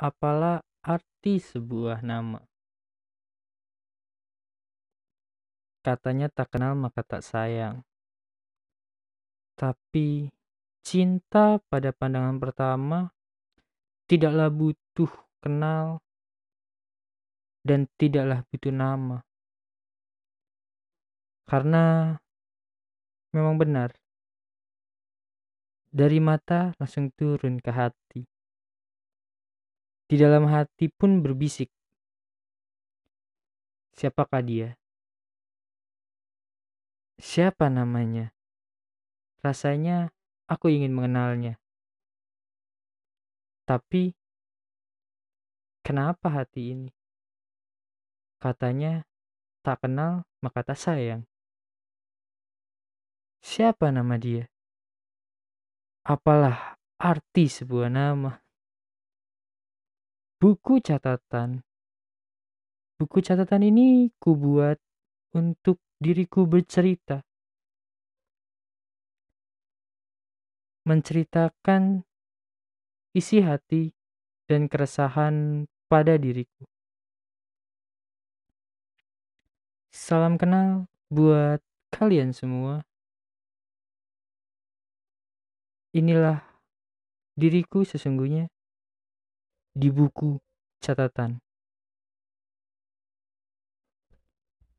Apalah arti sebuah nama? Katanya tak kenal maka tak sayang. Tapi cinta pada pandangan pertama tidaklah butuh kenal dan tidaklah butuh nama. Karena memang benar dari mata langsung turun ke hati. Di dalam hati pun berbisik. Siapakah dia? Siapa namanya? Rasanya aku ingin mengenalnya. Tapi kenapa hati ini? Katanya tak kenal maka tak sayang. Siapa nama dia? Apalah arti sebuah nama? Buku catatan. Buku catatan ini kubuat untuk diriku bercerita. Menceritakan isi hati dan keresahan pada diriku. Salam kenal buat kalian semua. Inilah diriku sesungguhnya di buku catatan.